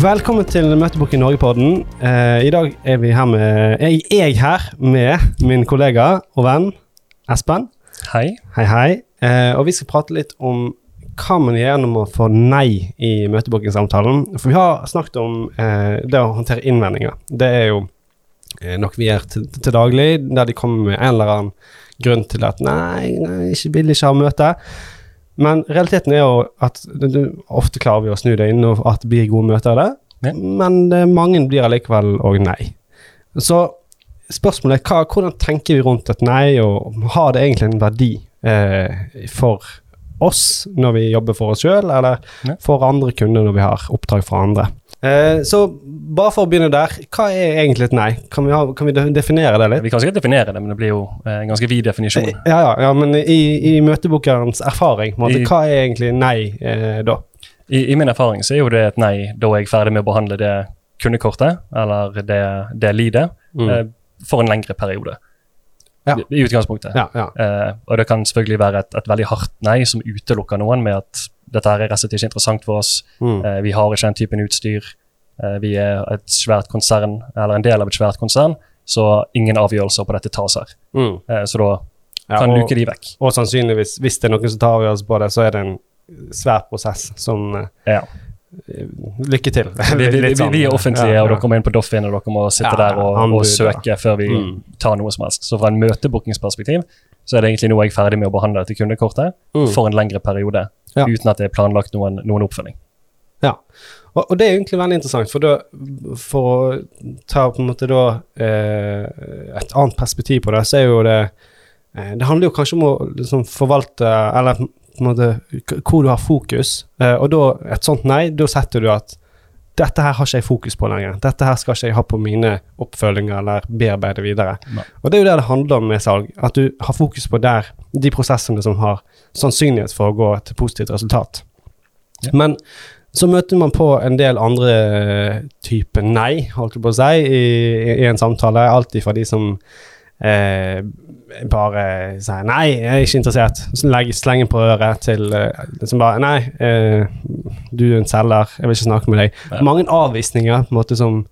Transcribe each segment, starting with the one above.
Velkommen til Møtebok i Norge-podden. Eh, I dag er vi her med jeg, jeg her med min kollega og venn Espen. Hei. Hei, hei. Eh, og vi skal prate litt om hva man gjør når man får nei i møteboken-samtalen. For vi har snakket om eh, det å håndtere innvendinger. Det er jo eh, noe vi gjør til, til daglig, der de kommer med en eller annen grunn til at nei, nei ikke vil ikke ha møte. Men realiteten er jo at ofte klarer vi å snu det inn, og at det blir gode møter av det. Ja. Men det, mange blir allikevel òg nei. Så spørsmålet er hva, hvordan tenker vi rundt et nei, og har det egentlig en verdi eh, for oss når vi jobber for oss sjøl, eller Ja. for andre kunder når vi har oppdrag fra andre? Eh, så bare for å begynne der, hva er egentlig et nei? Kan vi, ha, kan vi definere det litt? Vi kan sikkert definere det, men det blir jo eh, en ganske vid definisjon. Ja, ja, ja men i, i møtebokerens erfaring, måte, I- hva er egentlig nei eh, da? I, I min erfaring så er jo det et nei da jeg er ferdig med å behandle det kundekortet, eller det, det lidet, Mm. eh, for en lengre periode. Ja. I, utgangspunktet. Ja, ja. Eh, og det kan selvfølgelig være et, et veldig hardt nei som utelukker noen med at dette her er rett og slett ikke interessant for oss, Mm. eh, vi har ikke den typen utstyr, eh, vi er et svært konsern, eller en del av et svært konsern, så ingen avgjørelser på dette tas her. Mm. Eh, så da Ja, kan og, luke de vekk. og sannsynligvis, hvis det er noen som tar avgjørelse på det, så er det en svær prosess som eh, Ja. Lykke til. Vi, vi, sånn, vi er offentlige, ja, og dere må inn på Doffin, og dere må sitte Ja, der og, anbud, og søke før vi Mm. tar noe som helst. Så fra en møtebookingsperspektiv så er det egentlig nå jeg er ferdig med å behandle dette kundekortet Mm. for en lengre periode, Ja. uten at det er planlagt noen, noen oppfølging. Ja, og, og det er egentlig veldig interessant, for, da, for å ta på en måte da eh, et annet perspektiv på det, så er jo det eh, Det handler jo kanskje om å liksom forvalte, eller på en måte hvor du har fokus, eh, og da et sånt nei, da setter du at dette her har ikke jeg fokus på lenger. Dette her skal ikke jeg ha på mine oppfølginger eller bearbeide videre. Nei. Og det er jo det det handler om med salg, at du har fokus på der, de prosessene som har sannsynlighet for å gå til positivt resultat. Ja. Men så møter man på en del andre typer nei, holdt jeg på å si, i, i en samtale. Alt fra de som eh, bare sier 'nei, jeg er ikke interessert', så legger slengen på øret, til eh, som bare 'nei, eh, du er en selger, jeg vil ikke snakke med deg'. Ja. Mange avvisninger på en måte som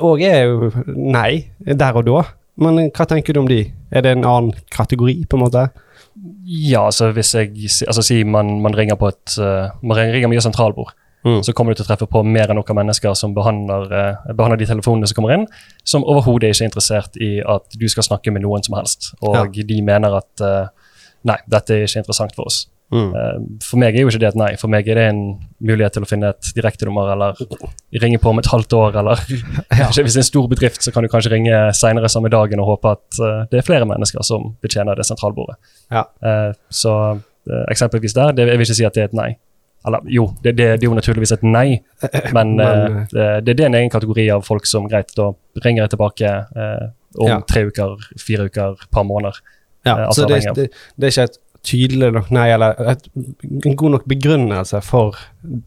òg er jo nei der og da. Men hva tenker du om de? Er det en annen kategori, på en måte? Ja, altså hvis jeg altså si man, man ringer på et uh, man ringer mye sentralbord, Mm. så kommer du til å treffe på mer enn noen mennesker som behandler, eh, behandler de telefonene som kommer inn, som overhodet ikke er interessert i at du skal snakke med noen som helst. Og de mener at eh, nei, dette er ikke interessant for oss. Mm. Eh, For meg er jo ikke det et nei. For meg er det en mulighet til å finne et direktenummer eller ringe på om et halvt år, eller Ja. Hvis det er en stor bedrift, så kan du kanskje ringe senere samme dagen og håpe at eh, det er flere mennesker som betjener det sentralbordet. Ja. Eh, så eh, eksempelvis der, det, jeg vil ikke si at det er et nei. Eller jo, det, det, det er jo naturligvis et nei, men, Men, eh, det, det, er en egen kategori av folk som greit, da ringer jeg tilbake eh, om Ja. tre uker, fire uker, par måneder. Ja, Eh, altså så det, det, det er ikke et tydelig nok nei, eller et, en god nok begrunnelse for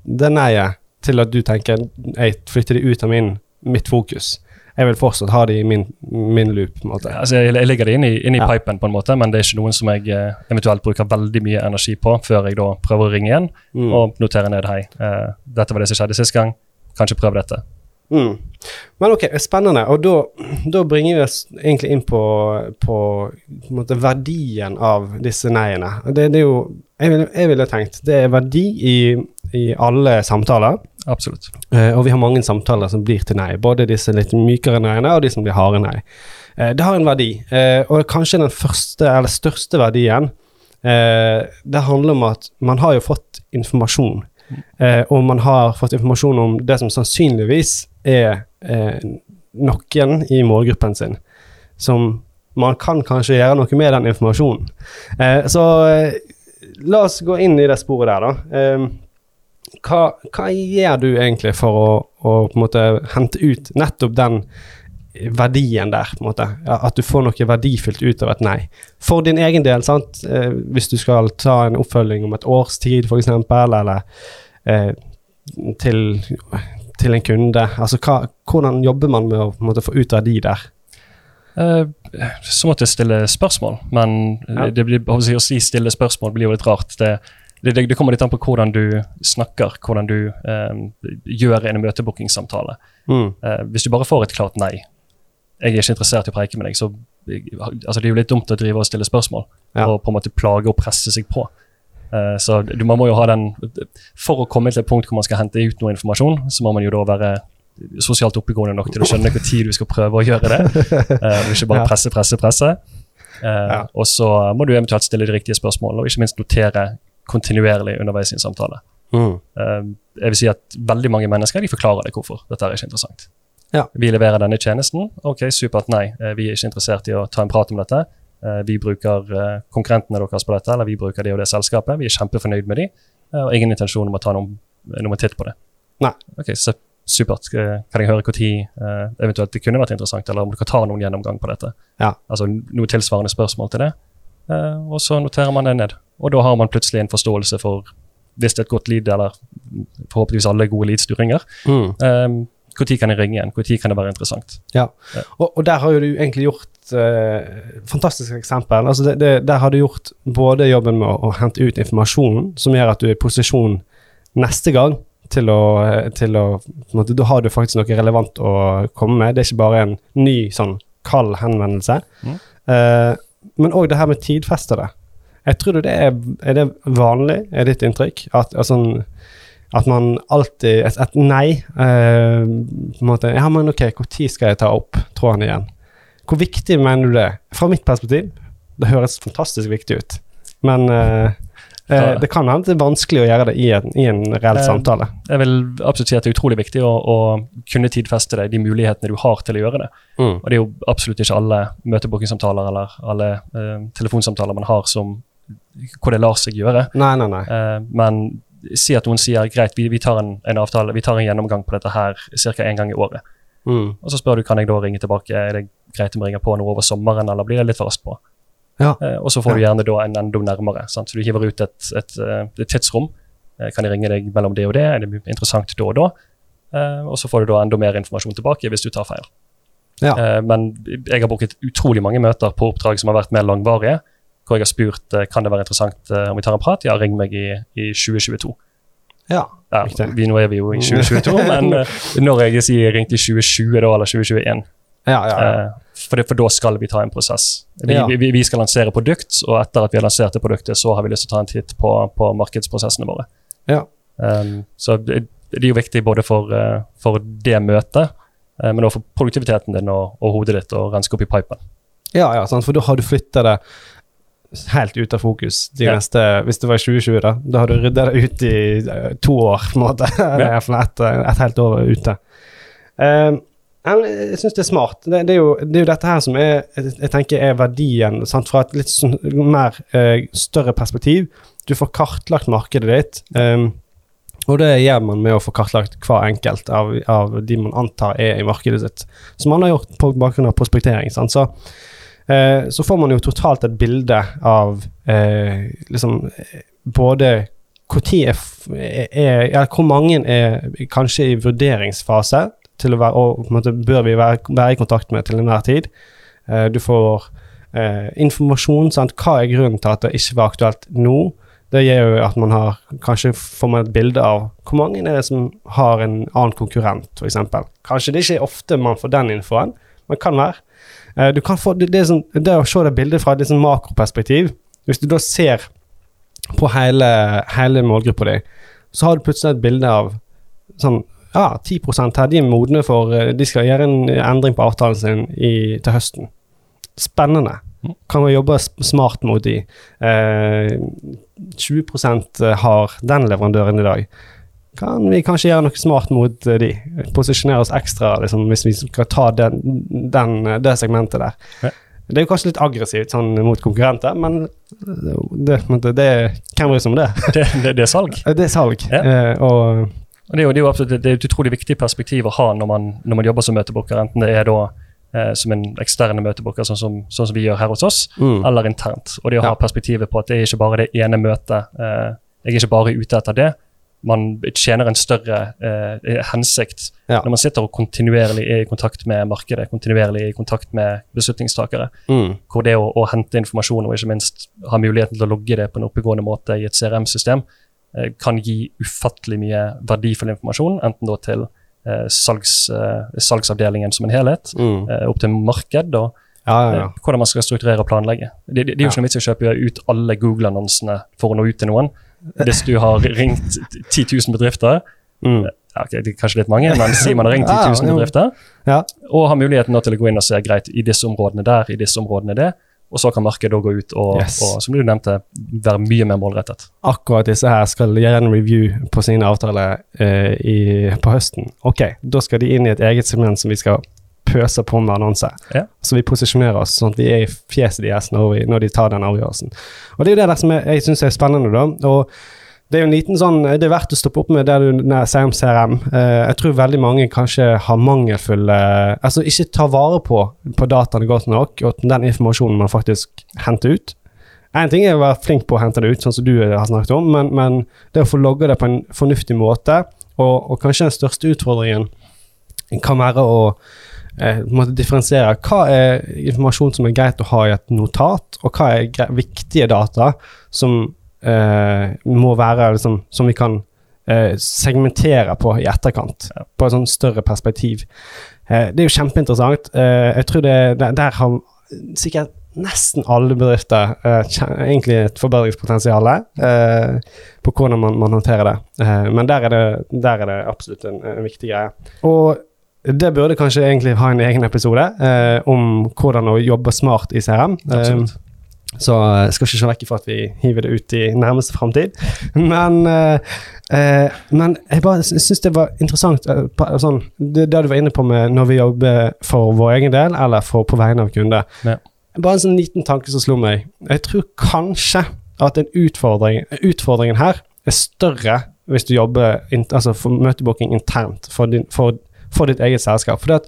det nei-et til at du tenker jeg flytter det ut av min, mitt fokus. Jeg vil fortsatt ha det i min, min loop, på en måte. Altså, jeg, jeg legger det inn i, inn i Ja. pipen, på en måte, men det er ikke noen som jeg eh, eventuelt bruker veldig mye energi på før jeg da prøver å ringe igjen Mm. og notere ned hei. eh, dette var det som skjedde sist gang, kanskje prøv dette. Mm. Men ok, spennende. Og da, bringer vi oss egentlig inn på, på, på måte verdien av disse nei-ene. Det, det er jo Jeg ville, vil tenkt det er verdi i, i alle samtaler. Absolutt. Eh, og vi har mange samtaler som blir til nei. Både disse litt mykere nei-ene og de som blir harde nei. Eh, det har en verdi. Eh, og kanskje den første eller største verdien eh, Det handler om at man har jo fått informasjon. Eh, og man har fått informasjon om det som sannsynligvis er eh, noen i målgruppen sin. Som man kan kanskje gjøre noe med den informasjonen. Så la oss gå inn i det sporet der, da. Hva, hva gjør du egentlig for å, å måte hente ut nettopp den verdien der, på en måte? At du får noe verdifullt ut av et nei. For din egen del, sant. Eh, hvis du skal ta en oppfølging om et års tid, f.eks., eller eh, til, til en kunde. Altså, hva, hvordan jobber man med å måte, få ut verdi der? Eh, så måtte jeg stille spørsmål, men Ja. det blir, å si stille spørsmål blir jo litt rart. Det, det, det, kommer litt an på hvordan du snakker, hvordan du eh, gjør en møtebookingsamtale. Mm. Eh, hvis du bare får et klart nei, jeg er ikke interessert i å preike med deg, så altså, det er jo litt dumt å drive og stille spørsmål Ja. og på en måte plage og presse seg på. Eh, så du, man må jo ha den For å komme til et punkt hvor man skal hente ut noe informasjon, så må man jo da være sosialt oppegående nok til å skjønne hvor tid du skal prøve å gjøre det, eh, og ikke bare presse, presse, presse. Eh, Ja. Og så må du eventuelt stille de riktige spørsmålene, og ikke minst notere kontinuerlig underveis i en samtale. Mm. Eh, jeg vil si at veldig mange mennesker de forklarer deg hvorfor dette er ikke interessant. Ja. Vi leverer denne tjenesten. Ok, supert. Nei, eh, vi er ikke interessert i å ta en prat om dette. Eh, Vi bruker eh, konkurrentene deres på dette, eller vi bruker det og det selskapet. Vi er kjempefornøyd med de, og ingen intensjon om å ta noen, noen titt på det. Nei. Ok, så Supert. Kan jeg høre når eventuelt det kunne vært interessant, eller om du kan ta noen gjennomgang på dette? Ja. Altså noe tilsvarende spørsmål til det. Eh, og så noterer man det ned. Og da har man plutselig en forståelse for hvis det er et godt lead, eller forhåpentligvis alle gode leads du ringer. Mm. Um, Når kan jeg ringe igjen? Når kan det være interessant? Ja, og, og der har jo du egentlig gjort eh, fantastiske eksempel. Altså det, det, der har du gjort både jobben med å, å hente ut informasjonen, som gjør at du er i posisjon neste gang til å, eh, til å på en måte, Da har du faktisk noe relevant å komme med. Det er ikke bare en ny sånn kald henvendelse. Mm. Eh, men òg det her med tidfestede. Jeg tror det er, er det vanlig, er ditt inntrykk? At, altså, at man alltid Et, et nei eh, på en måte, Ja, men ok, når skal jeg ta opp tråden igjen? Hvor viktig mener du det? Fra mitt perspektiv, det høres fantastisk viktig ut. Men eh, eh, det kan hende det er vanskelig å gjøre det i en, i en reell Eh, samtale. Jeg vil absolutt si at det er utrolig viktig å, å kunne tidfeste deg de mulighetene du har til å gjøre det. Mm. Og det er jo absolutt ikke alle møtebookingsamtaler eller alle eh, telefonsamtaler man har som hvor det lar seg gjøre. Nei, nei, nei. Eh, men si at noen sier greit, vi, vi tar en, en avtale, vi tar en gjennomgang på dette her ca. én gang i året. Mm. Og så spør du kan jeg da ringe tilbake, er det greit om jeg ringer på noe over sommeren, eller blir det litt for raskt på? Ja. Eh, og så får du gjerne da en enda nærmere. Sant? Så du hiver ut et, et, eh, et tidsrom. Eh, kan jeg ringe deg mellom det og det? Er det interessant da og da? Eh, og så får du da enda mer informasjon tilbake hvis du tar feil. Ja. Men jeg har brukt utrolig mange møter på oppdrag som har vært mer langvarige, hvor jeg har spurt kan det være interessant om vi tar en prat. Ja, ring meg i, i 2022. ja. Ja, vi, nå er vi jo i 2022, men eh, når jeg sier ringte i 2020 da, eller 2021 Ja, ja, ja. eh, for, det, for da skal vi ta en prosess. Vi, vi, vi skal lansere produkt, og etter at vi har lansert det produktet, så har vi lyst til å ta en titt på, på markedsprosessene våre. ja. Um, så det, det er jo viktig både for, eh, for det møtet, eh, men også for produktiviteten din og, og hodet ditt, å renske opp i pipen. Ja, ja, sant? for da har du flytta det helt ut av fokus de Ja. neste Hvis det var i 2020, da, da har du rydda det ut i to år, på en måte. Ja. et, et helt år ute. Men jeg syns det er smart. Det, det, er jo, det er jo dette her som er, jeg, tenker er verdien sant? fra et litt sånn mer eh, større perspektiv. Du får kartlagt markedet ditt. um, og det gjør man med å få kartlagt hver enkelt av, av de man antar er i markedet sitt. Som man har gjort på bakgrunn av prospektering. Sant? Så, eh, så får man jo totalt et bilde av eh, liksom både hvor er, f- er Hvor mange er kanskje i vurderingsfase til å være, og på en måte bør vi være, være i kontakt med til enhver tid. Eh, du får eh, informasjon. Sant? Hva er grunnen til at det ikke var aktuelt nå? Det gjør jo at man har kanskje får man et bilde av hvor mange er det som har en annen konkurrent, f.eks. Kanskje det ikke er ofte man får den infoen, men kan være. Eh, du kan få, det, det, sånn, det å se det bildet fra et sånn makroperspektiv Hvis du da ser på hele, hele målgruppa di, så har du plutselig et bilde av sånn Ja, 10 her, de er modne for eh, De skal gjøre en endring på avtalen sin i, til høsten. Spennende. Kan vi jobbe smart mot de. Eh, 20% har den leverandøren i dag. Kan vi kanskje gjøre noe smart mot eh, de? Posisjonere oss ekstra liksom, hvis vi skal ta den, den, eh, det segmentet der. Ja. Det er jo kanskje litt aggressivt sånn mot konkurrenter, men det, det, det hvem bryr seg om det? Det, det, det er salg. Det er salg. Ja. Eh, og Og det er jo, det er jo absolutt det er et utrolig viktig perspektiv å ha når man, når man jobber som møtebooker, enten det er da eh, som en eksterne møtebooker, sånn som, sånn som vi gjør her hos oss, mm, eller internt. Og det å Ja. ha perspektivet på at det er ikke bare det ene møtet. Eh, jeg er ikke bare ute etter det. man tjener en større eh, hensikt Ja. når man sitter og kontinuerlig er i kontakt med markedet, kontinuerlig er i kontakt med beslutningstakere. Mm. Hvor det å, å hente informasjon og ikke minst ha muligheten til å logge det på en oppegående måte i et CRM-system, kan gi ufattelig mye verdifull informasjon, enten da til eh, salgs, eh, salgsavdelingen som en helhet, Mm. eh, opp til marked og Ja, ja, ja. eh, hvordan man skal strukturere og planlegge. Det, det, det er jo ikke noe vits i å kjøpe ut alle Google-annonsene for å nå ut til noen. Hvis du har ringt 10 000 bedrifter, Mm. ja, ok, det er kanskje litt mange, men si man har ringt 10 Ja, 000 bedrifter, Ja. og har muligheten til å gå inn og se greit i disse områdene der, i disse områdene det, og så kan markedet gå ut og, Yes. og som du nevnte, være mye mer målrettet. akkurat disse her skal gjøre en review på sine avtaler eh, i, på høsten. Ok, da skal de inn i et eget segment som vi skal pøse på med annonser. Ja. Så vi posisjonerer oss sånn at vi er i fjeset deres når, vi, når de tar den avgjørelsen. Og det er jo det der som jeg, jeg syns er spennende, da. Og det er jo en liten sånn, det er verdt å stoppe opp med det du sier om CRM. Uh, jeg tror veldig mange kanskje har mangelfulle Altså ikke tar vare på, på dataene godt nok, og den informasjonen man faktisk henter ut. En ting er å være flink på å hente det ut, sånn som du har snakket om, men, men det å få logge det på en fornuftig måte, og, og kanskje den største utfordringen kan være å eh, differensiere hva er informasjon som er greit å ha i et notat, og hva er viktige data som eh, må være liksom, som vi kan eh, segmentere på i etterkant, Ja. på et sånn større perspektiv. Eh, det er jo kjempeinteressant. Eh, jeg tror det, der, har sikkert nesten alle bedrifter eh, egentlig et forbedringspotensial eh, på hvordan man, man håndterer det. Eh, men der er det, der er det absolutt en, en viktig greie. Og det burde kanskje egentlig ha en egen episode eh, om hvordan å jobbe smart i CRM. Eh, Absolutt. Så jeg skal ikke se vekk fra at vi hiver det ut i nærmeste framtid. Men, eh, eh, men jeg bare syns det var interessant eh, sånn, det, det du var inne på med når vi jobber for vår egen del, eller for, på vegne av kunder. Ja. Bare en sånn liten tanke som slo meg. Jeg tror kanskje at en utfordring, utfordringen her er større hvis du jobber altså for møtebooking internt for, din, for, for ditt eget selskap. For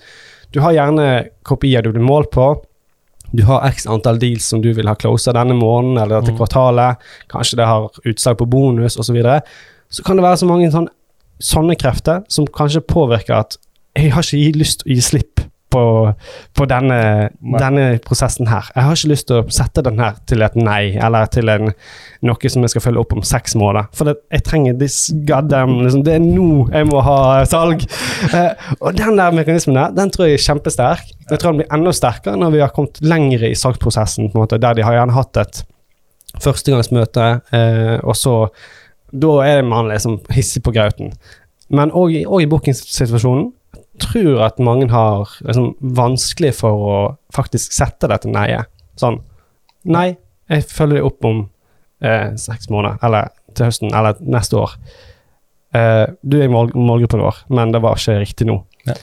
du har gjerne kopier du blir målt på. Du har x antall deals som du vil ha closa denne måneden eller dette Mm. kvartalet. Kanskje det har utslag på bonus osv. Så, videre. så kan det være så mange sånne, sånne krefter som kanskje påvirker at jeg har ikke lyst til å gi slipp på, på denne, denne prosessen her. Jeg har ikke lyst til å sette den her til et nei, eller til en, noe som jeg skal følge opp om seks måneder. For det, jeg trenger this goddamn liksom, Det er nå jeg må ha salg. Eh, og den der mekanismen der, den tror jeg er kjempesterk. Jeg tror den blir enda sterkere når vi har kommet lenger i salgsprosessen, måte, der de har gjerne hatt et førstegangsmøte, eh, og så Da er man liksom hissig på grauten. Men òg i bookingsituasjonen tror at mange har liksom, vanskelig for å faktisk sette dette neiet. Sånn Nei, jeg følger det opp om eh, seks måneder, eller til høsten, eller neste år. Eh, du er i mål målgruppen vår, men det var ikke riktig nå. Ja.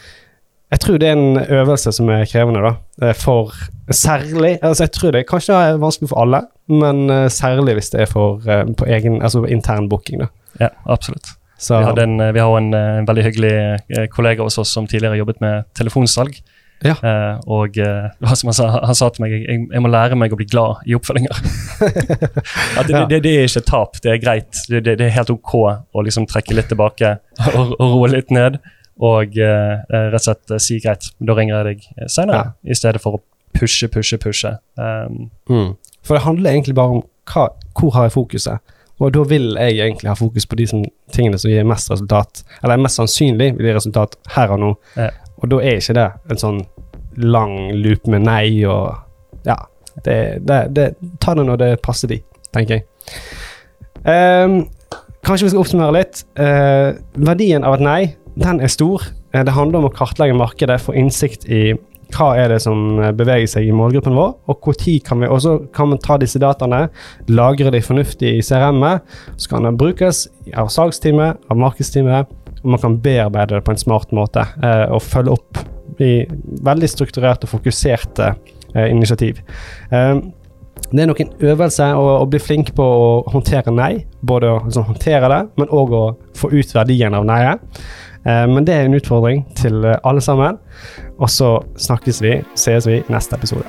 Jeg tror det er en øvelse som er krevende, da. eh, For særlig Altså, jeg tror det kanskje er vanskelig for alle, men eh, særlig hvis det er for eh, på egen, altså intern booking, da. Ja, absolutt. Så Vi, en, vi har en, eh, en veldig hyggelig eh, kollega hos oss som tidligere jobbet med telefonsalg. Ja. Eh, og eh, som han, sa, han sa til meg jeg, jeg må lære meg å bli glad i oppfølginger. Det, Ja. det, det er ikke tap, det er greit. Det, det, det er helt ok å liksom trekke litt tilbake og, og roe litt ned. Og eh, eh, rett og slett eh, si greit, da ringer jeg deg senere, i stedet for å pushe, pushe, pushe. Um, Mm. For det handler egentlig bare om hva, hvor har jeg fokuset. Og da vil jeg egentlig ha fokus på de som, tingene som gir mest resultat, eller er mest sannsynlig vil gi resultat her og nå. Ja. Og da er ikke det en sånn lang loop med nei og Ja. Det, det, det, ta det når det passer de, tenker jeg. Um, kanskje vi skal oppsummere litt. Uh, verdien av et nei, den er stor. Eh, det handler om å kartlegge markedet, få innsikt i hva er det som eh, beveger seg i målgruppen vår, og når kan vi også kan man ta disse dataene, lagre de fornuftig i CRM-et, så kan det brukes av salgsteamet, av markedsteamet, og man kan bearbeide det på en smart måte eh, og følge opp i veldig strukturerte og fokuserte eh, initiativ. Eh, det er nok en øvelse å, å bli flink på å håndtere nei, både å liksom, håndtere det, men òg å få ut verdien av nei-et. Eh, men det er en utfordring til eh, alle sammen. Og så snakkes vi, sees vi neste episode.